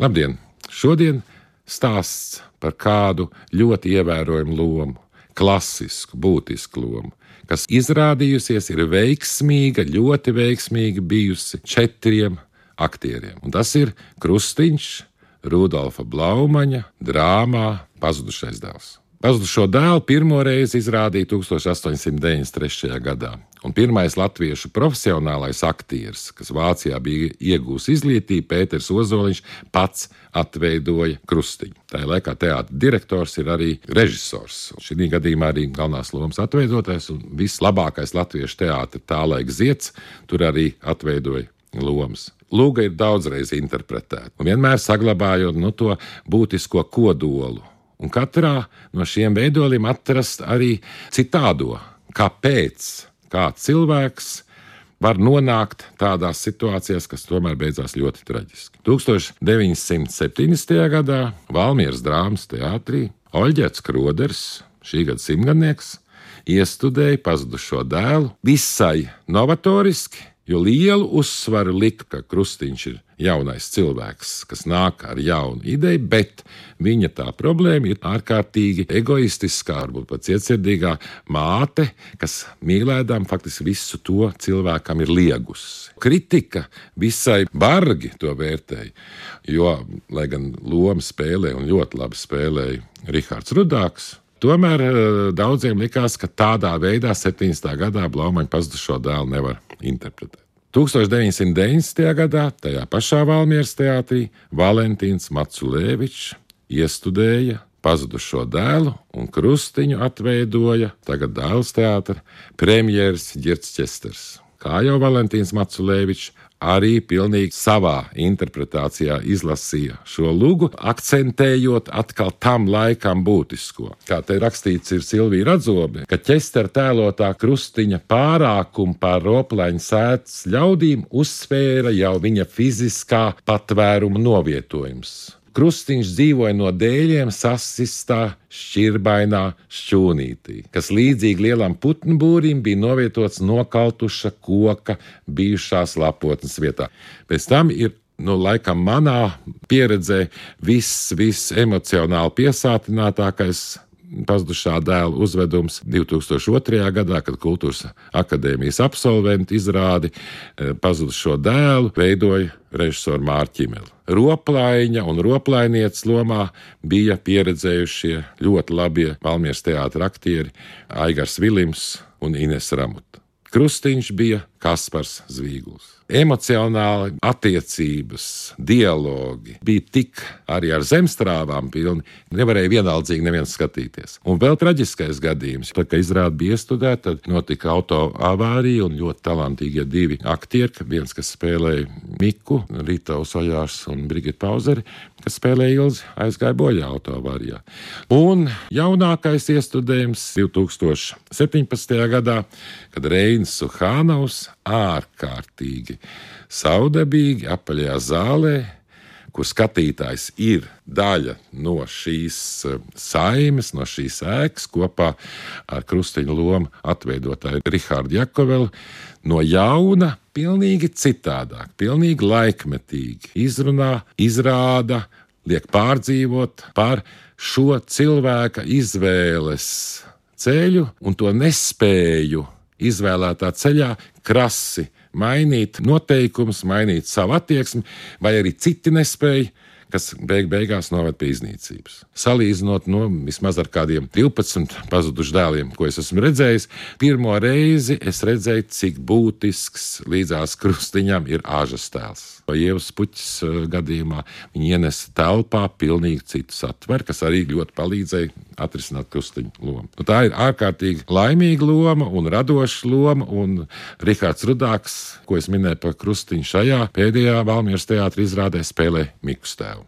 Labdien! Šodien stāsts par kādu ļoti ievērojamu lomu, klasisku, būtisku lomu, kas izrādījusies ir veiksmīga, ļoti veiksmīga bijusi četriem aktieriem. Un tas ir Krustiņš, Rudolfa Blaumaņa drāmā Pazudušais dēls. Pazudušo dēlu pirmo reizi izrādīja 1893. gadā, un pirmais latviešu profesionālais aktieris, kas Vācijā bija iegūs izglītību, Pēters Ozoliņš, pats atveidoja krustiņu. Tā laikā teātris direktors ir arī režisors. Šī gadījumā arī galvenās lomas atveidotais un vislabākais latviešu teātris tā laika zieds tur arī atveidoja lomas. Lūga ir daudzreiz interpretēta, un vienmēr saglabājot nu, to būtisko kodolu un katrā no šiem veidoliem atrast arī citādo, kāpēc kāds cilvēks var nonākt tādās situācijās, kas tomēr beidzās ļoti traģiski. 1970. gadā Valmieras drāmas teātrī Oļģets Kroders, šī gada simtgadnieks, iestudēja pazudušo dēlu visai novatoriski, jo lielu uzsvaru lika, ka Krustiņš ir jaunais cilvēks, kas nāk ar jaunu ideju, bet viņa tā problēma ir ārkārtīgi egoistiskā, varbūt pat cietsirdīgā māte, kas mīlēdām faktiski visu to cilvēkam ir liegusi. Kritika visai bargi to vērtēja, jo, lai gan loma spēlē un ļoti labi spēlēja Rihards Rudāks, Tomēr eh, daudziem likās, ka tādā veidā 70. gadā Blaumaņa pazudušo dēlu nevar interpretēt. 1990. gadā tajā pašā Valmieras teātrī Valentīns Matsulēvičs iestudēja pazudušo dēlu un krustiņu atveidoja tagad dēls teātris premjeras Girts Česters. Kā jau Valentīns Matsulēvičs arī pilnīgi savā interpretācijā izlasīja šo lugu, akcentējot atkal tam laikam būtisko. Kā te rakstīts ir Silvija Radzobe, ka ķester tēlotā krustiņa pārākumu pār roplaņu sēdz ļaudīm uzsvēra jau viņa fiziskā patvēruma novietojums. Krustiņš dzīvoja no dēļiem sasistā šķirbainā šķūnītī, kas līdzīgi lielam putnu būrim bija novietots nokautuša koka bijušās lapotnes vietā. Pēc tam ir nu, laikam manā pieredzē viss, viss emocionāli piesātinātākais pazudušā dēla uzvedums 2002. gadā, kad Kultūras akadēmijas absolventi izrādi e, pazudušo dēlu, veidoja režisora Mārķimeli. Roplaiņa un roplainieces lomā bija pieredzējušie ļoti labie Valmieras teātra aktieri Aigars Vilims un Ines Ramuta. Krustiņš bija Kaspars Zvīguls emocionāli attiecības, dialogi bija tik arī ar zemstrāvām pilni, nevarēja vienaldzīgi neviens skatīties. Un vēl traģiskais gadījums, tad, kad izrāda bija iestudēta, tad notika auto avārija un ļoti talantīgie divi aktieri, viens, kas spēlēja Miku, Rīta Osojārs un Brigita Pauzeri, kas spēlēja Ilzi, aizgāja bojā auto avārijā. Un jaunākais iestudējums 2017. gadā, kad Reinis Suhānaus ārkārtīgi saudabīgi apaļajā zālē, kur skatītājs ir daļa no šīs eh, saimes, no šīs ēkas, kopā ar krustiņu lomu atveidotāju Rahādu Jakovelu, no jauna, pilnīgi citādāk, pilnīgi laikmetīgi izrunā, izrāda, liek pārdzīvot par šo cilvēka izvēles ceļu un to nespēju izvēlētā ceļā krasi. Mainīt noteikumus, mainīt savu attieksmi, vai arī citi nespēja kas beig beigās noved pie iznīcības. Salīdzinot no nu, vismaz ar kādiem 12 pazudušiem dēliem, ko es esmu redzējis, pirmo reizi es redzēju, cik būtisks līdzās krustiņam ir āžas tēls. Ievas puķis eh, gadījumā viņi ienesa telpā pilnīgi citu satveru, kas arī ļoti palīdzēja atrisināt krustiņu lomu. Nu, tā ir ārkārtīgi laimīga loma un radoša loma, un Rihards Rudāks, ko es minēju par krustiņu šajā pēdējā Valmieras teātrī izrādē, spēlē Miku Stēlu.